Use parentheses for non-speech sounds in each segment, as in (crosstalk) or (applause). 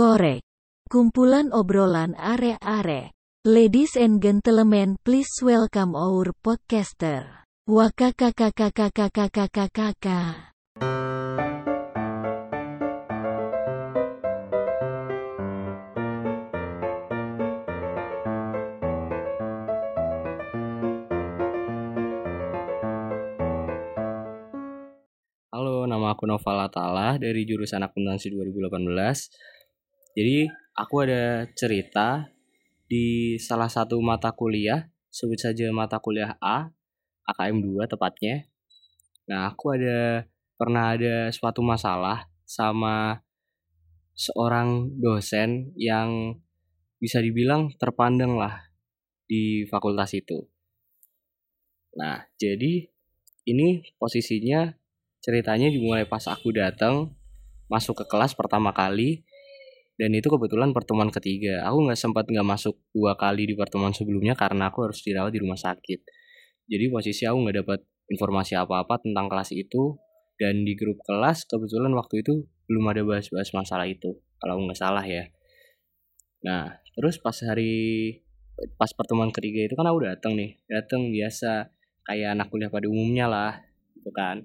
Korek. Kumpulan obrolan are-are. Ladies and gentlemen, please welcome our podcaster. Wakakakakakakakakakakaka. Halo, nama aku Atala dari jurusan Akuntansi 2018. Jadi, aku ada cerita di salah satu mata kuliah, sebut saja mata kuliah A, AKM 2 tepatnya. Nah, aku ada pernah ada suatu masalah sama seorang dosen yang bisa dibilang terpandang lah di fakultas itu. Nah, jadi ini posisinya ceritanya dimulai pas aku datang masuk ke kelas pertama kali dan itu kebetulan pertemuan ketiga. Aku nggak sempat nggak masuk dua kali di pertemuan sebelumnya karena aku harus dirawat di rumah sakit. Jadi posisi aku nggak dapat informasi apa-apa tentang kelas itu. Dan di grup kelas kebetulan waktu itu belum ada bahas-bahas masalah itu kalau nggak salah ya. Nah terus pas hari pas pertemuan ketiga itu kan aku datang nih. Datang biasa kayak anak kuliah pada umumnya lah gitu kan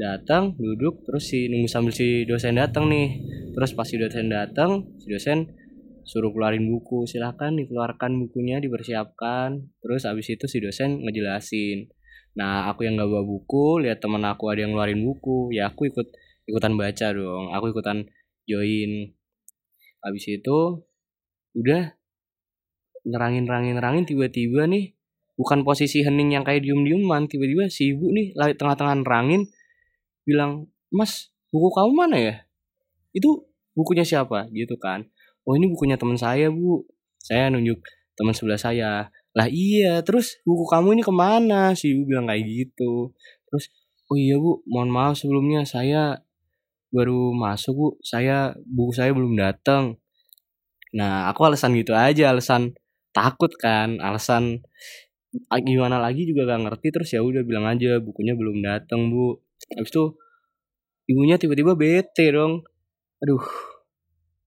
datang duduk terus si nunggu sambil si dosen datang nih. Terus pas si dosen datang si dosen suruh keluarin buku silahkan dikeluarkan bukunya dipersiapkan. Terus abis itu si dosen ngejelasin nah aku yang nggak bawa buku lihat teman aku ada yang ngeluarin buku ya aku ikut ikutan baca dong aku ikutan join. Abis itu udah nerangin nerangin nerangin tiba-tiba nih bukan posisi hening yang kayak diem dieman tiba-tiba si ibu nih tengah-tengah nerangin bilang mas buku kamu mana ya? Itu bukunya siapa? Gitu kan. Oh ini bukunya teman saya bu. Saya nunjuk teman sebelah saya. Lah iya. Terus buku kamu ini ke mana? Si ibu bilang kayak gitu. Terus oh iya bu. Mohon maaf sebelumnya. Saya baru masuk bu. Saya buku saya belum datang. Nah aku alasan gitu aja. Alasan takut kan. Alasan gimana lagi juga gak ngerti. Terus ya udah bilang aja bukunya belum datang bu habis itu ibunya tiba-tiba bete dong. Aduh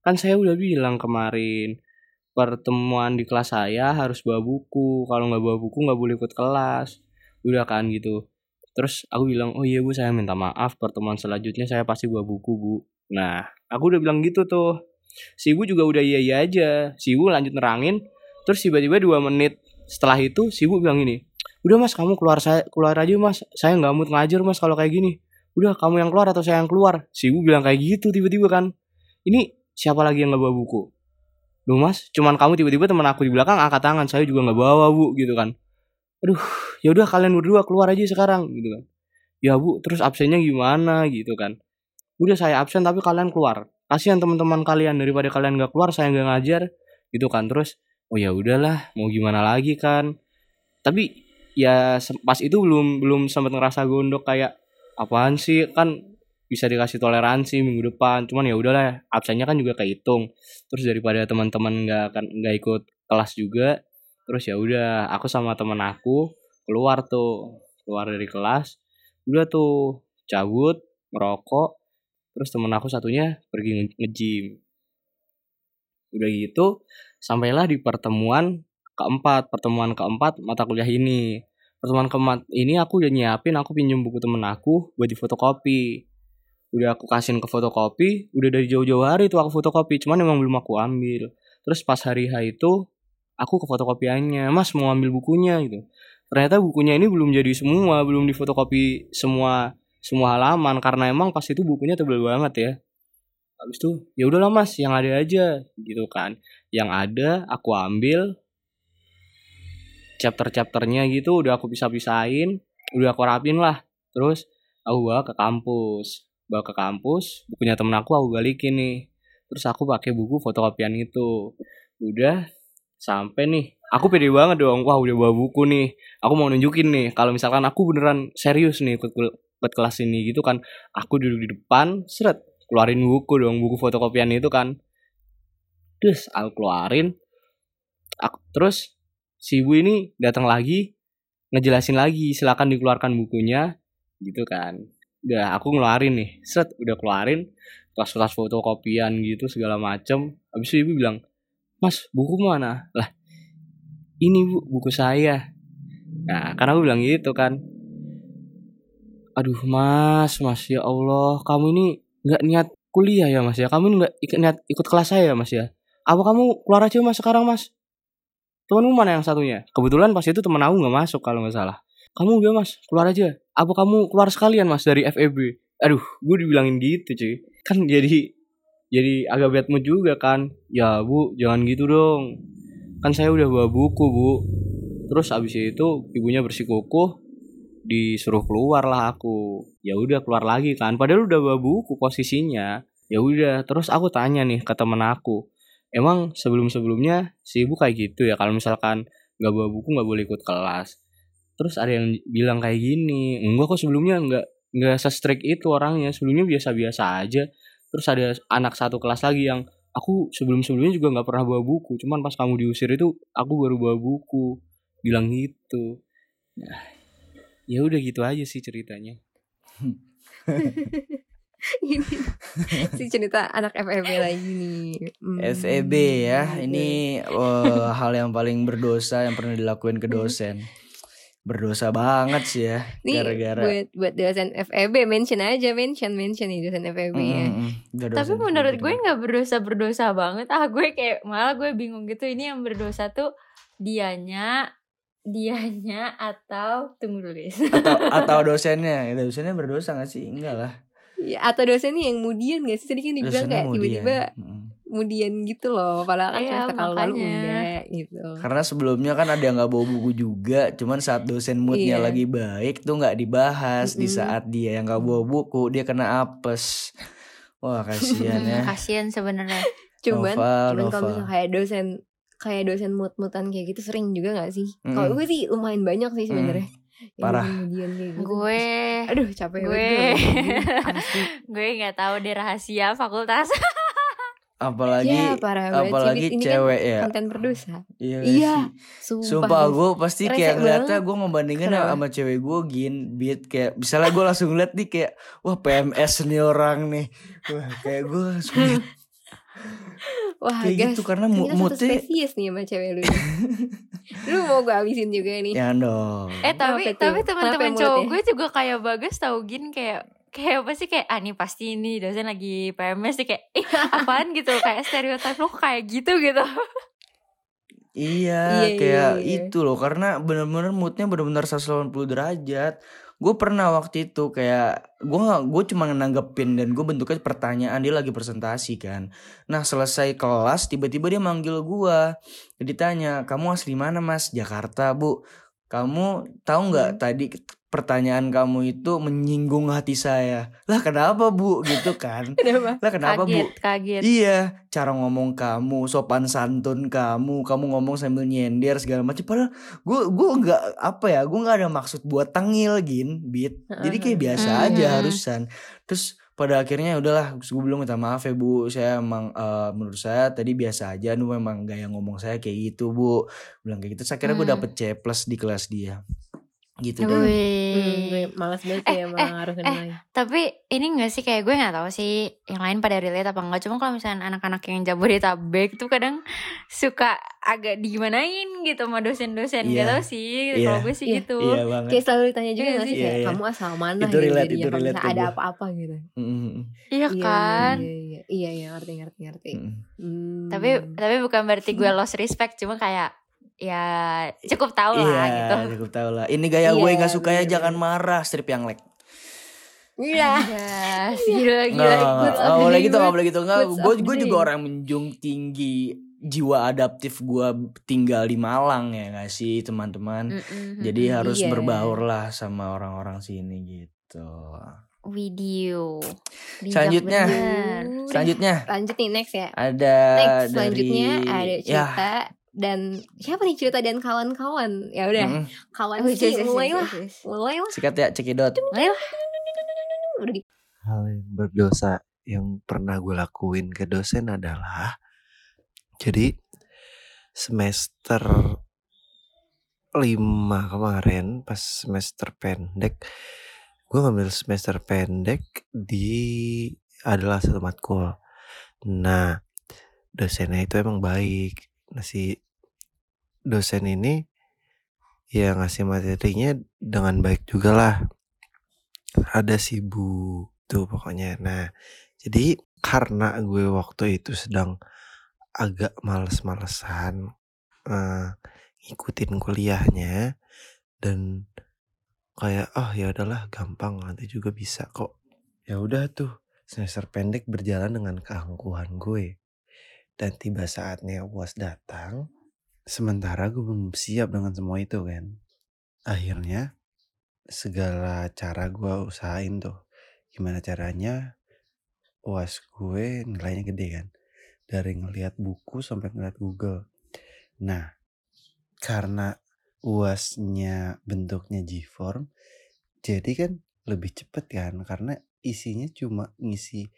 kan saya udah bilang kemarin pertemuan di kelas saya harus bawa buku. Kalau nggak bawa buku nggak boleh ikut kelas. Udah kan gitu. Terus aku bilang oh iya bu saya minta maaf. Pertemuan selanjutnya saya pasti bawa buku bu. Nah aku udah bilang gitu tuh. Si ibu juga udah iya iya aja. Si ibu lanjut nerangin. Terus tiba-tiba dua menit setelah itu si ibu bilang ini udah mas kamu keluar saya keluar aja mas. Saya nggak mood ngajar mas kalau kayak gini. Udah kamu yang keluar atau saya yang keluar? Si ibu bilang kayak gitu tiba-tiba kan. Ini siapa lagi yang nggak bawa buku? Duh mas cuman kamu tiba-tiba teman aku di belakang angkat tangan saya juga nggak bawa bu gitu kan. Aduh ya udah kalian berdua keluar aja sekarang gitu kan. Ya bu terus absennya gimana? gitu kan. Udah saya absen tapi kalian keluar. Kasihan teman-teman kalian daripada kalian nggak keluar saya nggak ngajar gitu kan. Terus oh ya udahlah mau gimana lagi kan? Tapi ya pas itu belum belum sempat ngerasa gondok kayak apaan sih? Kan bisa dikasih toleransi minggu depan. Cuman ya udahlah absennya kan juga kehitung. Terus daripada teman-teman nggak akan nggak ikut kelas juga terus ya udah aku sama teman aku keluar tuh keluar dari kelas udah tuh cabut merokok terus temen aku satunya pergi nge-gym. Udah gitu sampailah di pertemuan keempat pertemuan keempat mata kuliah ini. Pertemuan keempat ini aku udah nyiapin aku pinjam buku temen aku buat di fotokopi udah aku kasihin ke fotokopi udah dari jauh-jauh hari tuh aku fotokopi cuman emang belum aku ambil. Terus pas hari H itu aku ke fotokopiannya mas mau ambil bukunya? gitu. Ternyata bukunya ini belum jadi semua belum difotokopi semua semua halaman karena emang pas itu bukunya tebel banget ya. Habis itu ya udahlah mas yang ada aja gitu kan. Yang ada aku ambil chapter-chapternya gitu udah aku pisah-pisahin udah aku rapin lah. Terus aku bawa ke kampus. Bawa ke kampus bukunya temen aku aku balikin nih. Terus aku pakai buku fotokopian itu. Udah sampai nih. Aku pede banget dong wah udah bawa buku nih. Aku mau nunjukin nih kalau misalkan aku beneran serius nih ikut ikut kelas ini gitu kan aku duduk di depan seret keluarin buku dong buku fotokopian itu kan. Terus aku keluarin aku, terus si ibu ini datang lagi ngejelasin lagi silakan dikeluarkan bukunya gitu kan. Udah aku ngeluarin nih set udah keluarin tas-tas fotokopian gitu segala macem. Habis itu ibu bilang mas buku mana? Lah ini bu buku saya. Nah karena aku bilang gitu kan. Aduh mas mas ya Allah kamu ini nggak niat kuliah ya mas ya? Kamu nggak ikut niat ikut kelas saya ya mas ya? Apa kamu keluar aja mas sekarang mas temanmu mana yang satunya. Kebetulan pas itu teman aku nggak masuk kalau nggak salah. Kamu udah mas? Keluar aja. Apa kamu keluar sekalian mas dari FEB aduh gue dibilangin gitu cuy. Kan jadi jadi agak bad mood juga kan. Ya bu jangan gitu dong. Kan saya udah bawa buku bu. Terus abis itu ibunya bersikukuh disuruh keluar lah aku. Ya udah keluar lagi kan. Padahal udah bawa buku posisinya. Ya udah terus aku tanya nih ke temen aku emang sebelum sebelumnya si ibu kayak gitu ya kalau misalkan nggak bawa buku nggak boleh ikut kelas. Terus ada yang bilang kayak gini enggak kok sebelumnya nggak nggak se-strict itu orangnya sebelumnya biasa-biasa aja. Terus ada anak satu kelas lagi yang aku sebelum sebelumnya juga nggak pernah bawa buku cuman pas kamu diusir itu aku baru bawa buku. Bilang gitu. Nah ya udah gitu aja sih ceritanya (laughs) (laughs) ini si cerita anak FEB lagi nih. Hmm. FEB ya, ini eh, hal yang paling berdosa yang pernah dilakuin ke dosen. Berdosa banget sih ya, Nih gara-gara. buat buat dosen FEB mention aja mention mention nih dosen FEB ya. Mm, mm, udah Tapi dosen menurut sendiri. gue nggak berdosa berdosa banget. Ah gue kayak malah gue bingung gitu. Ini yang berdosa tuh dianya, dianya atau tunggu dulu guys. atau (laughs) atau dosennya, Ya, dosennya berdosa gak sih? Enggak lah. Ya, atau dosennya yang mudian gak sih tadi kan dibilang Dosennya kayak tiba-tiba dia. Mm. mudian gitu loh. Padahal kan semester kalau lalu enggak gitu. Karena sebelumnya kan ada yang nggak bawa buku juga, cuman saat dosen moodnya Iya. lagi baik tuh nggak dibahas. Di Mm-mm. saat dia yang nggak bawa buku, dia kena apes. Wah kasihan (laughs) ya. Kasian sebenarnya. Cuman Novel, cuman kalau misalnya kayak dosen kayak dosen mut-mutan kayak gitu sering juga gak sih? Mm. Kalau gue sih lumayan banyak sih sebenarnya. Yang Parah. gitu. gue, aduh capek gue, (laughs) gue nggak tahu deh rahasia fakultas. (laughs) Apalagi ya parah apalagi Dit. Ini cewek kan ya. konten berdosa. Iya. Iya? Sumpah, Sumpah gue pasti Rese kayak ngeliatnya gue membandingin Kenapa? sama cewek gue gin beat kayak misalnya gue langsung liat nih kayak wah PMS nih orang nih wah kayak gue langsung (laughs) Wah, kayak guys, gitu karena mu- moodnya spesies nih sama cewek lu. (laughs) lu mau gue habisin juga nih. ya dong eh tapi Kenapa tapi teman-teman cowok gue juga kayak bagus tau gin kayak kayak apa sih kayak ah nih pasti ini dosen lagi PMS nih kayak eh apaan gitu (laughs) kayak stereotip lo kayak gitu gitu. Iya, Iya, iya, kayak iya. itu loh karena bener-bener moodnya bener-bener 180 derajat. Gue pernah waktu itu kayak gue gue cuma nanggepin dan gue bentuknya pertanyaan dia lagi presentasi kan. Nah selesai kelas tiba-tiba dia manggil gue, jadi tanya kamu asli mana mas? Jakarta bu. Kamu tahu nggak Hmm. tadi pertanyaan kamu itu menyinggung hati saya. Lah kenapa bu? Gitu kan? (laughs) Kenapa? Lah kenapa bu? kaget kaget. Iya, cara ngomong kamu, sopan santun kamu, kamu ngomong sambil nyender segala macam. Padahal gue gue nggak apa ya, gue nggak ada maksud buat tengil gin, beat. Jadi kayak biasa Hmm. aja harusan. Terus pada akhirnya ya udahlah, gue belum minta maaf ya bu. Saya emang eh, menurut saya tadi biasa aja, nu memang gaya ngomong saya kayak gitu bu. Bilang kayak gitu. Saya kira gue Hmm. dapet C plus di kelas dia. Gitu deh. Hmm, malas banget Eh, ya sama eh, ngaruhin eh. lagi. Tapi ini gak sih kayak gue gak tahu sih yang lain pada relate apa enggak. Cuma kalau misalnya anak-anak yang Jabodetabek tuh kadang suka agak digimanain gitu sama dosen-dosen. Iya. Gak tahu sih. Iya. Kalau gue sih Iya. gitu. Iya banget. Kayak selalu ditanya juga Iya gak sih. sih kayak Iya, iya. kamu asal mana Itu gitu relate, itu relate ada apa-apa gitu. Mm-mm. Iya kan. Iya, iya, iya, iya, ngerti, ngerti, ngerti. Mm-mm. Hmm. Tapi tapi bukan berarti gue (laughs) lost respect. Cuma kayak ya cukup tahu lah iya, gitu. cukup tahu lah. Ini gaya gue Iya, nggak suka ya bener, jangan marah strip yang like. Iya. Gila Nggak, gila. nggak, Goods nggak of boleh gitu, nggak boleh gitu. Nggak, Goods gue gue juga orang menjunjung tinggi jiwa adaptif gue tinggal di Malang ya nggak sih teman-teman. Mm-mm, Jadi mm-mm. harus Iya. berbaur lah sama orang-orang sini gitu. video. Bijak Selanjutnya. bener. Selanjutnya lanjut nih next ya. ada Next dari selanjutnya ada ya, cerita dan siapa nih cerita dan kawan-kawan? Ya udah, mm, kawan Wih, sih yes, yes, mulai yes, lah, yes, yes. mulai lah. sikat ya cekidot. Mulai lah. Udah di Hal yang berdosa yang pernah gue lakuin ke dosen adalah jadi semester 5 kemarin pas semester pendek gue ngambil semester pendek di adalah satu matkul. Nah, dosennya itu emang baik. Nah, si dosen ini ya ngasih materinya dengan baik juga lah. Ada si Bu tuh pokoknya. Nah, jadi karena gue waktu itu sedang agak males-malesan eh, ngikutin kuliahnya dan kayak oh ya udahlah gampang nanti juga bisa kok. Ya udah tuh semester pendek berjalan dengan keangkuhan gue. Dan tiba saatnya UAS datang, sementara gue belum siap dengan semua itu kan. Akhirnya segala cara gue usahain tuh. Gimana caranya UAS gue nilainya gede kan. Dari ngeliat buku sampai ngeliat Google. Nah, karena UASnya bentuknya G-form, jadi kan lebih cepet kan karena isinya cuma ngisi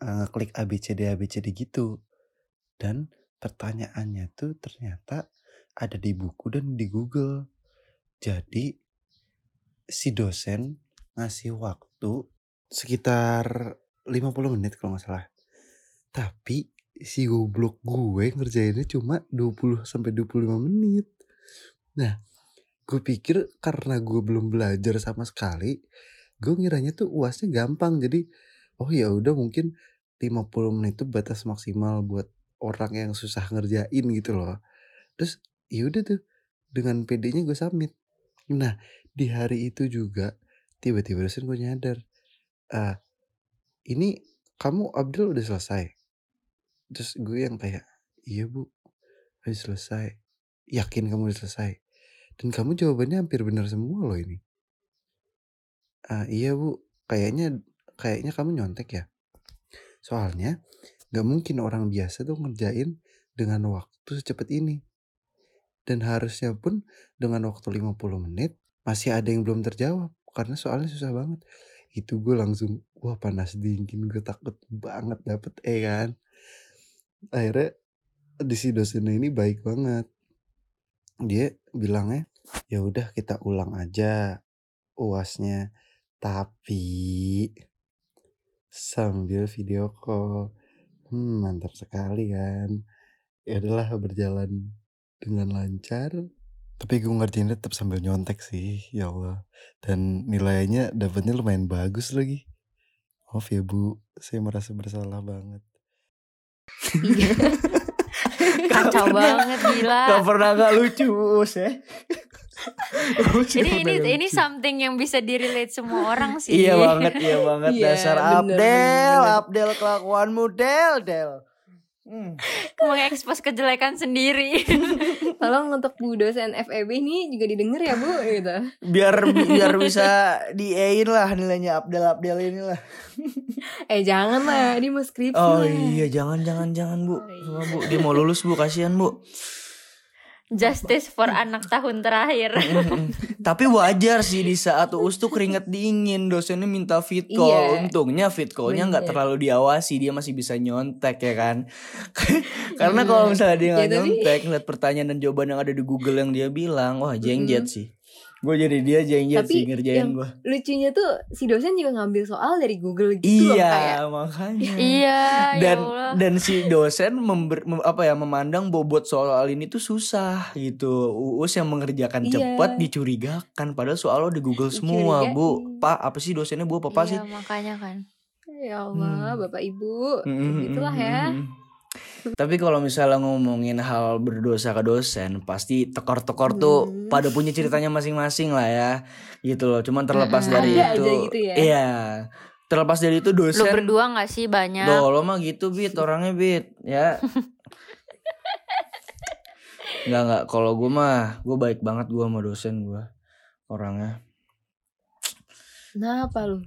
eh, ngeklik ABCD ABCD gitu. Dan pertanyaannya tuh ternyata ada di buku dan di Google. Jadi si dosen ngasih waktu sekitar 50 menit kalau nggak salah. Tapi si goblok gue ngerjainnya cuma 20 sampai 25 menit. Nah, gue pikir karena gue belum belajar sama sekali, gue ngiranya tuh uasnya gampang. Jadi, oh ya udah mungkin 50 menit itu batas maksimal buat orang yang susah ngerjain gitu loh. Terus ya udah tuh dengan PD-nya gue submit. Nah, di hari itu juga tiba-tiba dosen gue nyadar, ah ini kamu Abdul udah selesai. Terus gue yang kayak, iya bu, udah selesai. Yakin kamu udah selesai. Dan kamu jawabannya hampir benar semua loh ini. Ah iya bu, kayaknya kayaknya kamu nyontek ya. Soalnya gak mungkin orang biasa tuh ngerjain dengan waktu secepat ini. Dan harusnya pun dengan waktu 50 menit masih ada yang belum terjawab. Karena soalnya susah banget. Itu gue langsung, wah panas dingin. Gue takut banget dapet E kan. Akhirnya di si dosennya ini baik banget. Dia bilangnya, ya udah kita ulang aja uasnya. Tapi sambil video call. Hmm, mantap sekali kan. Ya adalah berjalan dengan lancar. Tapi gue ngerjain tetap sambil nyontek sih, ya Allah. Dan nilainya dapatnya lumayan bagus lagi. Maaf ya bu, saya merasa bersalah banget. Iya. (laughs) Kacau banget gila. Gak pernah gak lucu ya. Jadi ini ini something yang bisa direlate semua orang sih. Iya banget, iya banget. Iya, Dasar bener, Abdel, bener. Abdel kelakuanmu Del, Del. Hmm. Mengekspos kejelekan sendiri. (laughs) Tolong untuk Bu dosen FEB ini juga didengar ya Bu gitu. Biar (laughs) biar bisa diein lah nilainya Abdel Abdel ini lah. Eh jangan lah, dia mau skripsi Oh iya, jangan jangan jangan Bu. Oh, iya. Sama Bu, dia mau lulus Bu, kasihan Bu. Justice for anak tahun terakhir. (laughs) Tapi wajar sih di saat US tuh keringet dingin dosennya minta fit call. Iya. Untungnya fit callnya nggak terlalu diawasi dia masih bisa nyontek ya kan. (laughs) Karena kalau misalnya dia nggak tapi- nyontek ngeliat pertanyaan dan jawaban yang ada di Google yang dia bilang, wah jengjet sih. Gue jadi dia jengjet Tapi sih ngerjain yang gue. Lucunya tuh si dosen juga ngambil soal dari Google gitu loh (laughs) Iya kayak. makanya. iya, dan ya Allah. dan si dosen member, mem- apa ya memandang bobot soal ini tuh susah gitu. Uus yang mengerjakan Iya. cepat dicurigakan padahal soal lo di Google semua, Bu. Pak, apa sih dosennya Bu? Apa, apa sih? Iya, makanya kan. Ya Allah, Hmm. Bapak Ibu. Mm, Begitulah mm, ya. mm, mm. Tapi kalau misalnya ngomongin hal berdosa ke dosen, pasti tekor-tekor tuh Hmm. pada punya ceritanya masing-masing lah ya. Gitu loh. Cuman terlepas Mm-mm. dari Ada itu. aja gitu ya. Iya. Terlepas dari itu Lu dosen berdua gak sih banyak? Loh lo mah gitu Bit orangnya Bit ya (laughs) Enggak enggak kalau gue mah gue baik banget gue sama dosen gue orangnya Kenapa lu?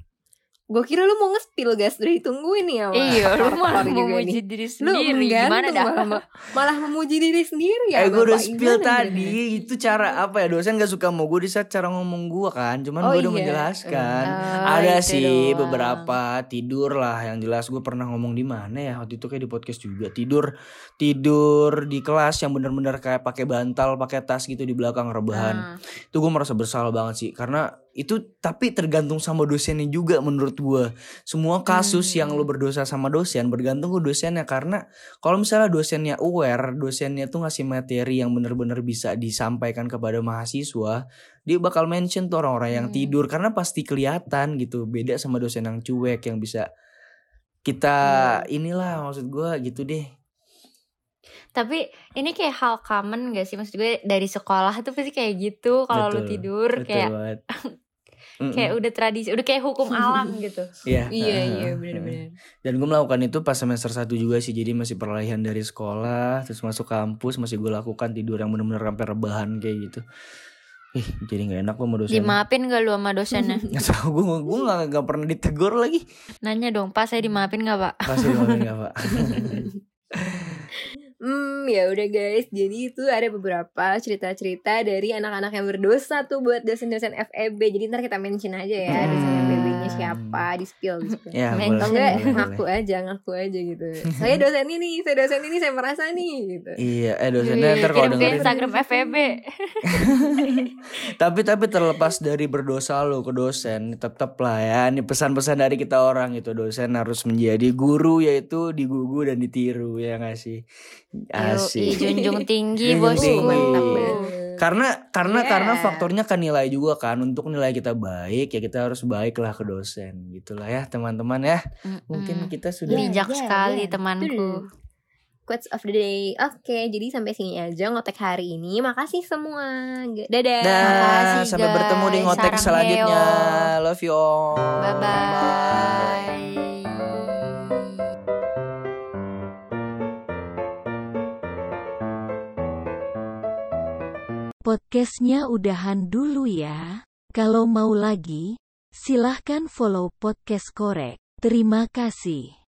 Gue kira lu mau nge-spill gas udah ditungguin nih ya Iya, lu malah memuji nih. diri Lu sendiri. Gimana menggantung dah? malah, malah memuji diri sendiri ya eh gue udah spill Gimana tadi gimana? itu cara apa ya dosen gak suka mau gue di saat cara ngomong gue kan cuman Oh, gue udah iya. menjelaskan Oh, ada sih doang. beberapa tidur lah yang jelas gue pernah ngomong di mana ya waktu itu kayak di podcast juga tidur tidur di kelas yang bener-bener kayak pakai bantal pakai tas gitu di belakang rebahan Ah. itu gue merasa bersalah banget sih karena itu tapi tergantung sama dosennya juga menurut gua semua kasus Hmm. yang lu berdosa sama dosen bergantung ke dosennya karena kalau misalnya dosennya aware dosennya tuh ngasih materi yang bener-bener bisa disampaikan kepada mahasiswa dia bakal mention tuh orang-orang yang Hmm. tidur karena pasti kelihatan gitu beda sama dosen yang cuek yang bisa kita Iya. inilah maksud gua gitu deh Tapi ini kayak hal common gak sih maksud gue dari sekolah tuh pasti kayak gitu kalau lu tidur Betul kayak (laughs) banget. Mm-mm. kayak udah tradisi, udah kayak hukum (laughs) alam gitu. Iya. Iya iya benar-benar. Dan gue melakukan itu pas semester 1 juga sih Jadi masih peralihan dari sekolah Terus masuk kampus Masih gue lakukan tidur yang bener-bener sampai rebahan kayak gitu Ih jadi gak enak gue sama dosen Dimaafin gak lu sama dosennya? (laughs) Gak tau gue, gue gak, gak pernah ditegur lagi Nanya dong, Pak saya dimaafin gak Pak? Pasti dimaafin gak pak (laughs) Hmm, ya udah guys. Jadi itu ada beberapa cerita-cerita dari anak-anak yang berdosa tuh buat dosen-dosen FEB. Jadi ntar kita mention aja ya dosen Hmm. FEB-nya siapa, di spill, di spill. Ya Atau enggak boleh, ngaku aja, ngaku aja gitu. (laughs) Saya dosen ini, saya dosen ini, saya merasa nih gitu. Iya eh dosennya ntar kalau dengerin Instagram FEB. (laughs) Tapi tapi terlepas dari berdosa lo ke dosen Tetap lah ya Ini pesan-pesan dari kita orang itu Dosen harus menjadi guru Yaitu digugu dan ditiru Ya gak sih Asik junjung (laughs) tinggi bosku. karena karena Yeah. karena faktornya kan nilai juga kan untuk nilai kita baik ya kita harus baiklah ke dosen gitulah ya teman-teman ya mungkin Mm-mm. kita sudah bijak ya, sekali ya. temanku. Quotes of the day. Oke, jadi sampai sini aja ngotek hari ini. Makasih semua. Dadah. Dah, Makasih, sampai bertemu di guys. ngotek Sarang selanjutnya heo. love you all Bye bye. Podcastnya udahan dulu ya. Kalau mau lagi, silahkan follow podcast korek. Terima kasih.